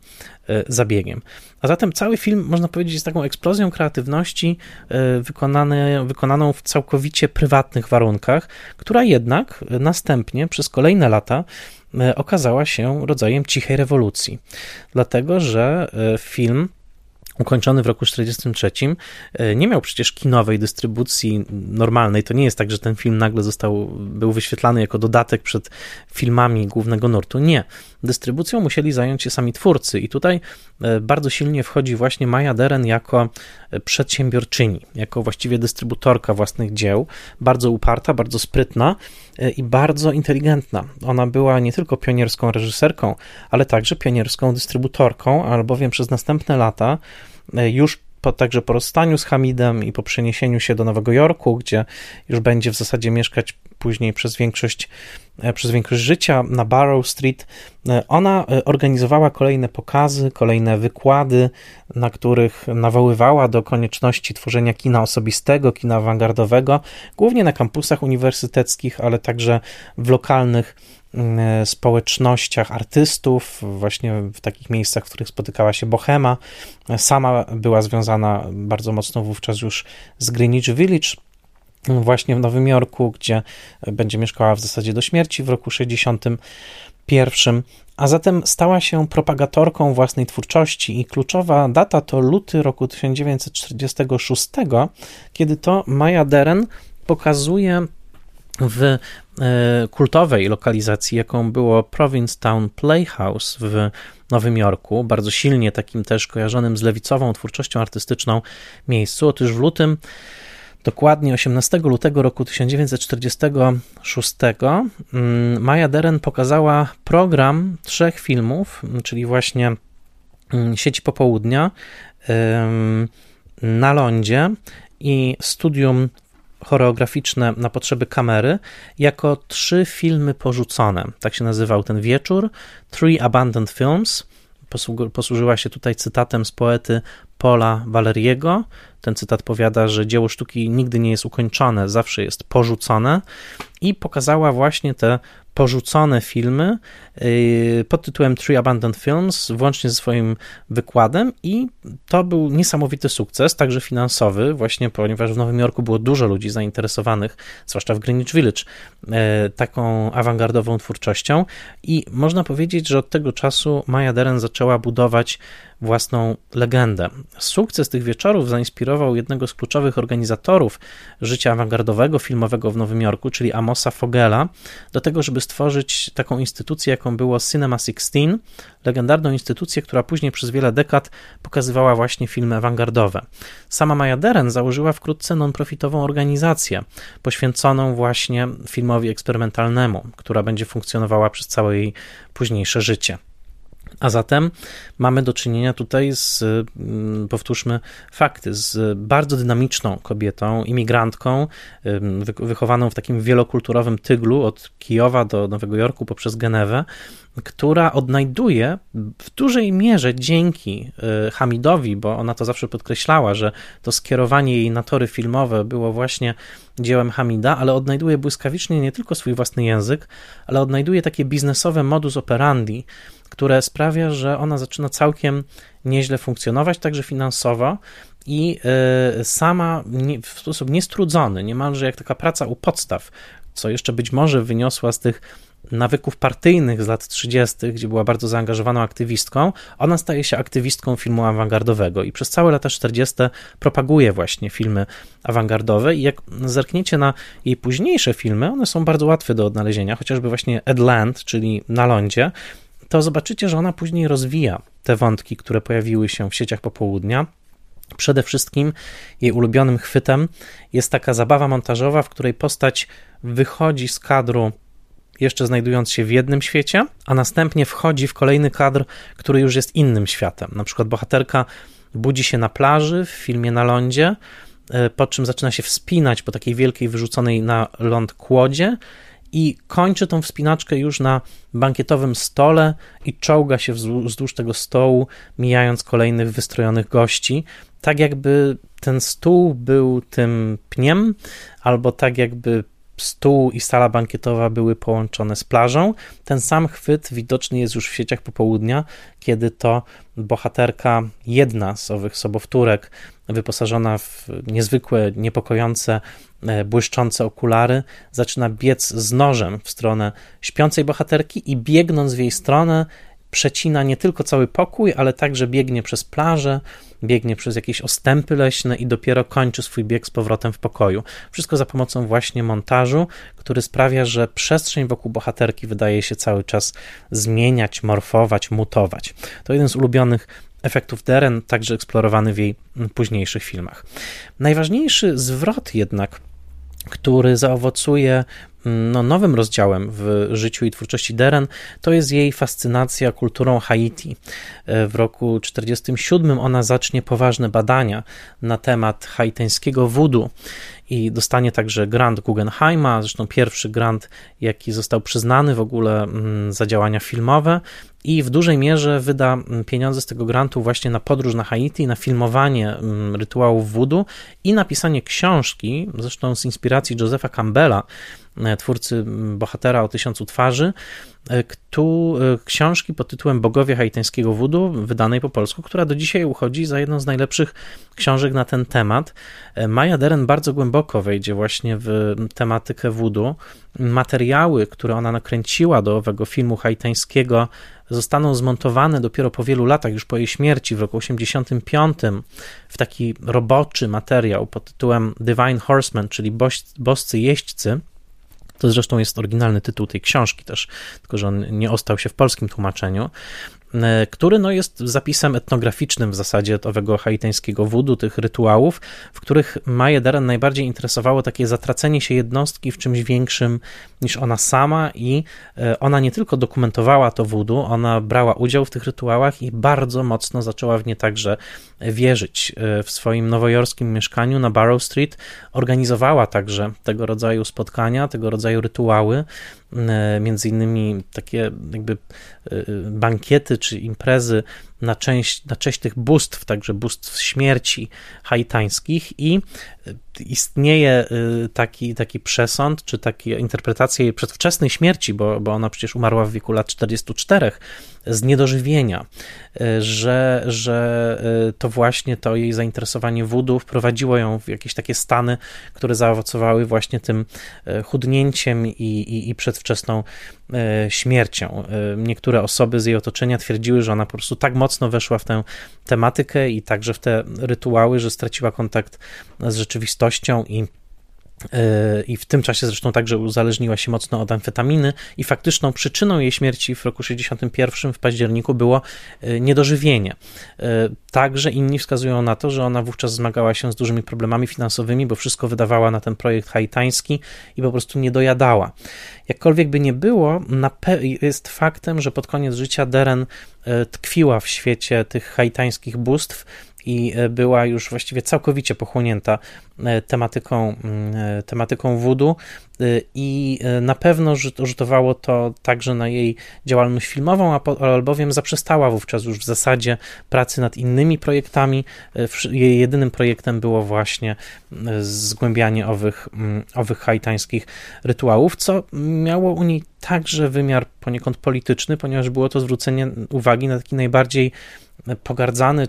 e, zabiegiem. A zatem cały film, można powiedzieć, jest taką eksplozją kreatywności wykonane, wykonaną w całkowicie prywatnych warunkach, która jednak następnie przez kolejne lata okazała się rodzajem cichej rewolucji. Dlatego, że film ukończony w roku 1943, e, nie miał przecież kinowej dystrybucji normalnej. To nie jest tak, że ten film nagle został, był wyświetlany jako dodatek przed filmami głównego nurtu. Nie. Dystrybucją musieli zająć się sami twórcy i tutaj e, bardzo silnie wchodzi właśnie Maja Deren jako e, przedsiębiorczyni, jako właściwie dystrybutorka własnych dzieł, bardzo uparta, bardzo sprytna i bardzo inteligentna. Ona była nie tylko pionierską reżyserką, ale także pionierską dystrybutorką, albowiem przez następne lata E, już po, także po rozstaniu z Hamidem i po przeniesieniu się do Nowego Jorku, gdzie już będzie w zasadzie mieszkać później przez większość, e, przez większość życia na Barrow Street, e, ona organizowała kolejne pokazy, kolejne wykłady, na których nawoływała do konieczności tworzenia kina osobistego, kina awangardowego, głównie na kampusach uniwersyteckich, ale także w lokalnych E, społecznościach artystów, właśnie w takich miejscach, w których spotykała się Bohema. Sama była związana bardzo mocno wówczas już z Greenwich Village, właśnie w Nowym Jorku, gdzie będzie mieszkała w zasadzie do śmierci w roku 61. A zatem stała się propagatorką własnej twórczości i kluczowa data to luty roku 1946, kiedy to Maya Deren pokazuje w e, kultowej lokalizacji, jaką było Provincetown Playhouse w Nowym Jorku, bardzo silnie takim też kojarzonym z lewicową twórczością artystyczną miejscu. Otóż w lutym, dokładnie 18 lutego roku 1946, mm, Maja Deren pokazała program trzech filmów, czyli właśnie mm, Sieci Popołudnia, na lądzie i studium choreograficzne na potrzeby kamery jako trzy filmy porzucone. Tak się nazywał ten wieczór. Three Abandoned Films. Posłużyła się tutaj cytatem z poety Paula Valeriego. Ten cytat powiada, że dzieło sztuki nigdy nie jest ukończone, zawsze jest porzucone i pokazała właśnie te porzucone filmy y, pod tytułem Three Abandoned Films, włącznie ze swoim wykładem i to był niesamowity sukces, także finansowy, właśnie ponieważ w Nowym Jorku było dużo ludzi zainteresowanych, zwłaszcza w Greenwich Village, y, taką awangardową twórczością. I można powiedzieć, że od tego czasu Maya Deren zaczęła budować własną legendę. Sukces tych wieczorów zainspirował jednego z kluczowych organizatorów życia awangardowego filmowego w Nowym Jorku, czyli Amosa Fogela, do tego, żeby stworzyć taką instytucję, jaką było Cinema 16, legendarną instytucję, która później przez wiele dekad pokazywała właśnie filmy awangardowe. Sama Maja Deren założyła wkrótce non-profitową organizację poświęconą właśnie filmowi eksperymentalnemu, która będzie funkcjonowała przez całe jej późniejsze życie. A zatem mamy do czynienia tutaj z, mm, powtórzmy fakty, z bardzo dynamiczną kobietą, imigrantką, wychowaną w takim wielokulturowym tyglu od Kijowa do Nowego Jorku poprzez Genewę, która odnajduje w dużej mierze dzięki y, Hamidowi, bo ona to zawsze podkreślała, że to skierowanie jej na tory filmowe było właśnie dziełem Hamida, ale odnajduje błyskawicznie nie tylko swój własny język, ale odnajduje takie biznesowe modus operandi, które sprawia, że ona zaczyna całkiem nieźle funkcjonować, także finansowo i y, sama w sposób niestrudzony, niemalże jak taka praca u podstaw, co jeszcze być może wyniosła z tych nawyków partyjnych z lat 30., gdzie była bardzo zaangażowaną aktywistką, ona staje się aktywistką filmu awangardowego i przez całe lata 40. propaguje właśnie filmy awangardowe i jak zerkniecie na jej późniejsze filmy, one są bardzo łatwe do odnalezienia, chociażby właśnie Ed Land, czyli Na lądzie, to zobaczycie, że ona później rozwija te wątki, które pojawiły się w sieciach popołudnia. Przede wszystkim jej ulubionym chwytem jest taka zabawa montażowa, w której postać wychodzi z kadru jeszcze znajdując się w jednym świecie, a następnie wchodzi w kolejny kadr, który już jest innym światem. Na przykład bohaterka budzi się na plaży w filmie Na lądzie, e, po czym zaczyna się wspinać po takiej wielkiej wyrzuconej na ląd kłodzie i kończy tą wspinaczkę już na bankietowym stole i czołga się wzdłuż tego stołu, mijając kolejnych wystrojonych gości, tak jakby ten stół był tym pniem, albo tak jakby stół i sala bankietowa były połączone z plażą. Ten sam chwyt widoczny jest już w sieciach popołudnia, kiedy to bohaterka, jedna z owych sobowtórek, wyposażona w niezwykłe, niepokojące, e, błyszczące okulary, zaczyna biec z nożem w stronę śpiącej bohaterki i biegnąc w jej stronę, przecina nie tylko cały pokój, ale także biegnie przez plażę, biegnie przez jakieś ostępy leśne i dopiero kończy swój bieg z powrotem w pokoju. Wszystko za pomocą właśnie montażu, który sprawia, że przestrzeń wokół bohaterki wydaje się cały czas zmieniać, morfować, mutować. To jeden z ulubionych efektów Deren, także eksplorowany w jej późniejszych filmach. Najważniejszy zwrot jednak który zaowocuje no, nowym rozdziałem w życiu i twórczości Deren, to jest jej fascynacja kulturą Haiti. W roku 1947 ona zacznie poważne badania na temat haiteńskiego voodoo i dostanie także grant Guggenheima, zresztą pierwszy grant, jaki został przyznany w ogóle mm, za działania filmowe i w dużej mierze wyda mm, pieniądze z tego grantu właśnie na podróż na Haiti, na filmowanie mm, rytuałów voodoo i napisanie książki, zresztą z inspiracji Josepha Campbella, e, twórcy bohatera o tysiącu twarzy, tu e, książki pod tytułem Bogowie haiteńskiego voodoo, wydanej po polsku, która do dzisiaj uchodzi za jedną z najlepszych książek na ten temat. Maja Deren bardzo głęboko wejdzie właśnie w tematykę voodoo. Materiały, które ona nakręciła do owego filmu haiteńskiego, zostaną zmontowane dopiero po wielu latach, już po jej śmierci w roku 85, w taki roboczy materiał pod tytułem Divine Horseman, czyli boscy jeźdźcy. To zresztą jest oryginalny tytuł tej książki też, tylko że on nie ostał się w polskim tłumaczeniu. E, który no, jest zapisem etnograficznym w zasadzie owego haiteńskiego wudu, tych rytuałów, w których Maję Deren najbardziej interesowało takie zatracenie się jednostki w czymś większym niż ona sama i e, ona nie tylko dokumentowała to wudu, ona brała udział w tych rytuałach i bardzo mocno zaczęła w nie także wierzyć. E, w swoim nowojorskim mieszkaniu na Barrow Street organizowała także tego rodzaju spotkania, tego rodzaju rytuały, między innymi takie jakby bankiety czy imprezy na, część, na cześć tych bóstw, także bóstw śmierci haitańskich i istnieje y, taki, taki przesąd, czy taka interpretacja jej przedwczesnej śmierci, bo, bo ona przecież umarła w wieku lat 44, z niedożywienia, y, że, że y, to właśnie to jej zainteresowanie wódu wprowadziło ją w jakieś takie stany, które zaowocowały właśnie tym chudnięciem i, i, i przedwczesną śmiercią. Niektóre osoby z jej otoczenia twierdziły, że ona po prostu tak mocno weszła w tę tematykę i także w te rytuały, że straciła kontakt z rzeczywistością i e, i w tym czasie zresztą także uzależniła się mocno od amfetaminy i faktyczną przyczyną jej śmierci w roku 61 w październiku było e, niedożywienie. E, także inni wskazują na to, że ona wówczas zmagała się z dużymi problemami finansowymi, bo wszystko wydawała na ten projekt haitański i po prostu nie dojadała. Jakkolwiek by nie było, jest faktem, że pod koniec życia Deren tkwiła w świecie tych haitańskich bóstw i e, była już właściwie całkowicie pochłonięta e, tematyką, mm, e, tematyką voodoo i na pewno rzutowało to także na jej działalność filmową, albowiem zaprzestała wówczas już w zasadzie pracy nad innymi projektami. Jej jedynym projektem było właśnie zgłębianie owych, mm, owych haitańskich rytuałów, co miało u niej także wymiar poniekąd polityczny, ponieważ było to zwrócenie uwagi na taki najbardziej pogardzany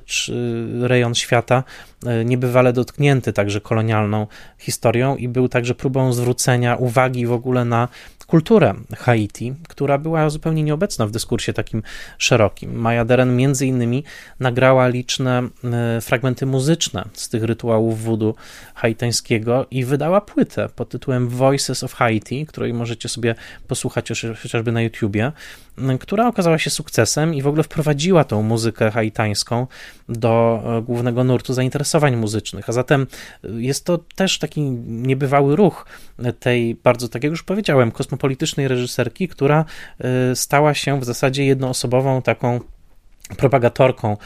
rejon świata, e, niebywale dotknięty także kolonialną historią i był także próbą zwrócenia uwagi w ogóle na kulturę Haiti, która była zupełnie nieobecna w dyskursie takim szerokim. Maya Deren między innymi nagrała liczne e, fragmenty muzyczne z tych rytuałów voodoo haitańskiego i wydała płytę pod tytułem Voices of Haiti, której możecie sobie posłuchać chociażby na YouTubie, która okazała się sukcesem i w ogóle wprowadziła tą muzykę haitańską do e, głównego nurtu zainteresowań muzycznych. A zatem jest to też taki niebywały ruch tej bardzo, tak jak już powiedziałem, kosmopolitycznej reżyserki, która e, stała się w zasadzie jednoosobową taką propagatorką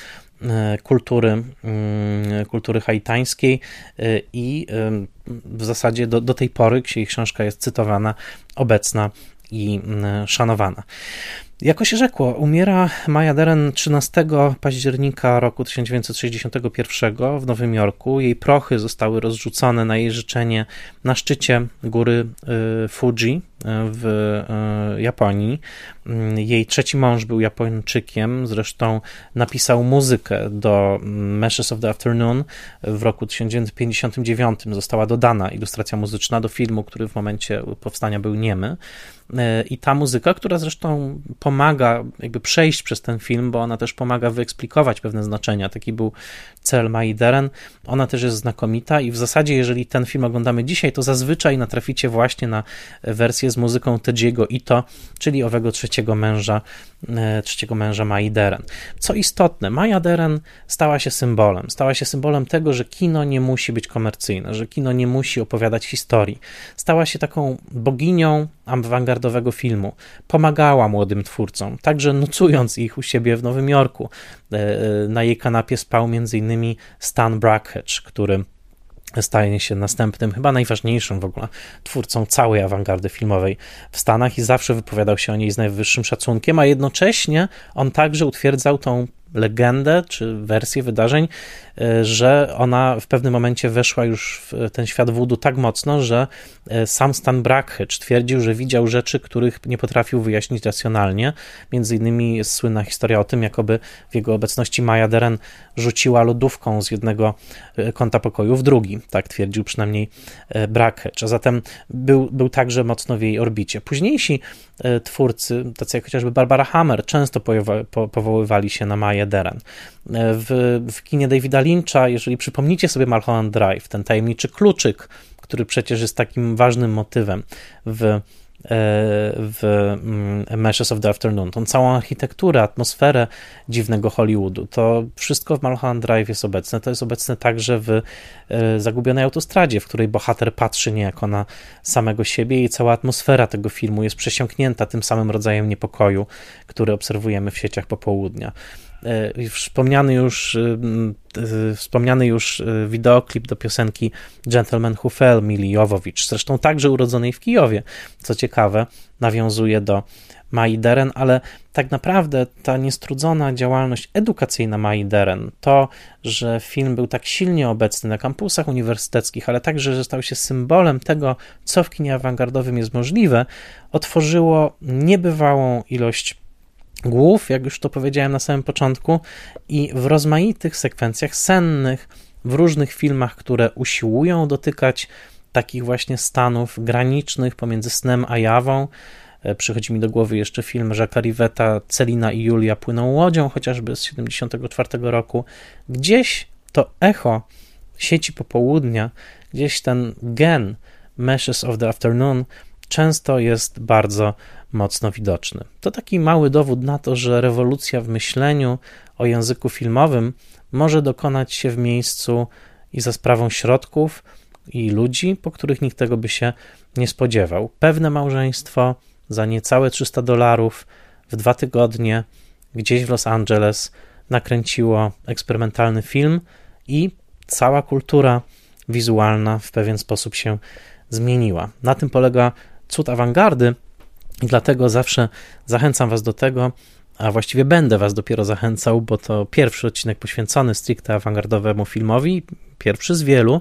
e, kultury, mm, kultury haitańskiej i w zasadzie do, do tej pory, jej książka jest cytowana, obecna i mm, szanowana. Jako się rzekło, umiera Maja Deren 13 października roku 1961 w Nowym Jorku. Jej prochy zostały rozrzucone na jej życzenie na szczycie góry y, Fuji w y, Japonii. Mm, jej trzeci mąż był Japończykiem, zresztą napisał muzykę do Meshes of the Afternoon w roku 1959. Została dodana ilustracja muzyczna do filmu, który w momencie powstania był niemy. I ta muzyka, która zresztą pomaga jakby przejść przez ten film, bo ona też pomaga wyeksplikować pewne znaczenia. Taki był cel Mai Deren. Ona też jest znakomita i w zasadzie, jeżeli ten film oglądamy dzisiaj, to zazwyczaj natraficie właśnie na wersję z muzyką Tedziego Ito, czyli owego trzeciego męża, e, trzeciego męża Mai Deren. Co istotne, Maja Deren stała się symbolem. Stała się symbolem tego, że kino nie musi być komercyjne, że kino nie musi opowiadać historii. Stała się taką boginią awangardowego filmu. Pomagała młodym twórcom, także nocując ich u siebie w Nowym Jorku. E, e, na jej kanapie spał m.in. Stan Brakhage, który staje się następnym, chyba najważniejszym w ogóle twórcą całej awangardy filmowej w Stanach i zawsze wypowiadał się o niej z najwyższym szacunkiem, a jednocześnie on także utwierdzał tą legendę czy wersję wydarzeń, e, że ona w pewnym momencie weszła już w ten świat wódu tak mocno, że e, sam Stan Brakhage twierdził, że widział rzeczy, których nie potrafił wyjaśnić racjonalnie. Między innymi jest słynna historia o tym, jakoby w jego obecności Maya Deren rzuciła lodówką z jednego e, kąta pokoju w drugi. Tak twierdził przynajmniej Brakhage. A zatem był, był także mocno w jej orbicie. Późniejsi twórcy, tacy jak chociażby Barbara Hammer, często powoływali się na Maya Deren. W, w kinie Davida Lyncha, jeżeli przypomnicie sobie Mulholland Drive, ten tajemniczy kluczyk, który przecież jest takim ważnym motywem w e, w mm, Meshes of the Afternoon, tą całą architekturę, atmosferę dziwnego Hollywoodu, to wszystko w Mulholland Drive jest obecne. To jest obecne także w e, Zagubionej Autostradzie, w której bohater patrzy niejako na samego siebie i cała atmosfera tego filmu jest przesiąknięta tym samym rodzajem niepokoju, który obserwujemy w sieciach popołudnia. Wspomniany już, wspomniany już wideoklip do piosenki Gentleman Who Fell Mili Jowowicz, zresztą także urodzonej w Kijowie, co ciekawe, nawiązuje do Mai Deren, ale tak naprawdę ta niestrudzona działalność edukacyjna Mai Deren, to, że film był tak silnie obecny na kampusach uniwersyteckich, ale także, że stał się symbolem tego, co w kinie awangardowym jest możliwe, otworzyło niebywałą ilość głów, jak już to powiedziałem na samym początku, i w rozmaitych sekwencjach sennych, w różnych filmach, które usiłują dotykać takich właśnie stanów granicznych pomiędzy snem a jawą, E, przychodzi mi do głowy jeszcze film Jacques'a Rivetta Celina i Julia płyną łodzią, chociażby z 1974 roku. Gdzieś to echo sieci popołudnia, gdzieś ten gen Meshes of the Afternoon często jest bardzo mocno widoczny. To taki mały dowód na to, że rewolucja w myśleniu o języku filmowym może dokonać się w miejscu i za sprawą środków i ludzi, po których nikt tego by się nie spodziewał. Pewne małżeństwo za niecałe 300 dolarów w dwa tygodnie gdzieś w Los Angeles nakręciło eksperymentalny film i cała kultura wizualna w pewien sposób się zmieniła. Na tym polega cud awangardy dlatego zawsze zachęcam Was do tego, a właściwie będę Was dopiero zachęcał, bo to pierwszy odcinek poświęcony stricte awangardowemu filmowi, pierwszy z wielu,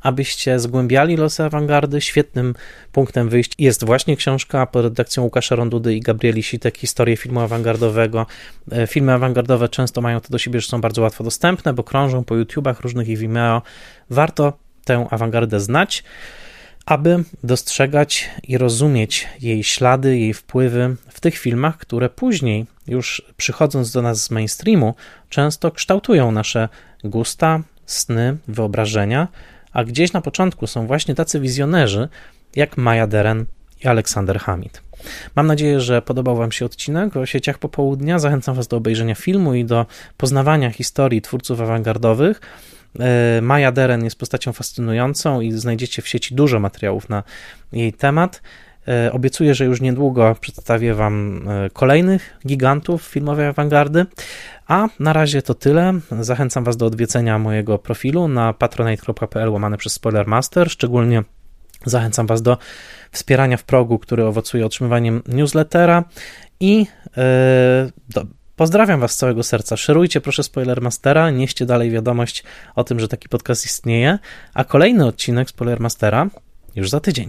abyście zgłębiali losy awangardy. Świetnym punktem wyjścia jest właśnie książka pod redakcją Łukasza Rondudy i Gabrieli Sitek, Historię filmu awangardowego. E, filmy awangardowe często mają to do siebie, że są bardzo łatwo dostępne, bo krążą po YouTubach różnych i Vimeo. Warto tę awangardę znać, aby dostrzegać i rozumieć jej ślady, jej wpływy w tych filmach, które później, już przychodząc do nas z mainstreamu, często kształtują nasze gusta, sny, wyobrażenia, a gdzieś na początku są właśnie tacy wizjonerzy jak Maja Deren i Aleksander Hamid. Mam nadzieję, że podobał Wam się odcinek o sieciach popołudnia. Zachęcam Was do obejrzenia filmu i do poznawania historii twórców awangardowych. E, Maja Deren jest postacią fascynującą i znajdziecie w sieci dużo materiałów na jej temat. E, obiecuję, że już niedługo przedstawię Wam e, kolejnych gigantów filmowej awangardy. A na razie to tyle. Zachęcam Was do odwiedzenia mojego profilu na patronite.pl łamane przez Spoilermaster. Szczególnie zachęcam Was do wspierania w progu, który owocuje otrzymywaniem newslettera i do, Pozdrawiam Was z całego serca. Szerujcie proszę Spoilermastera, nieście dalej wiadomość o tym, że taki podcast istnieje, a kolejny odcinek Spoilermastera już za tydzień.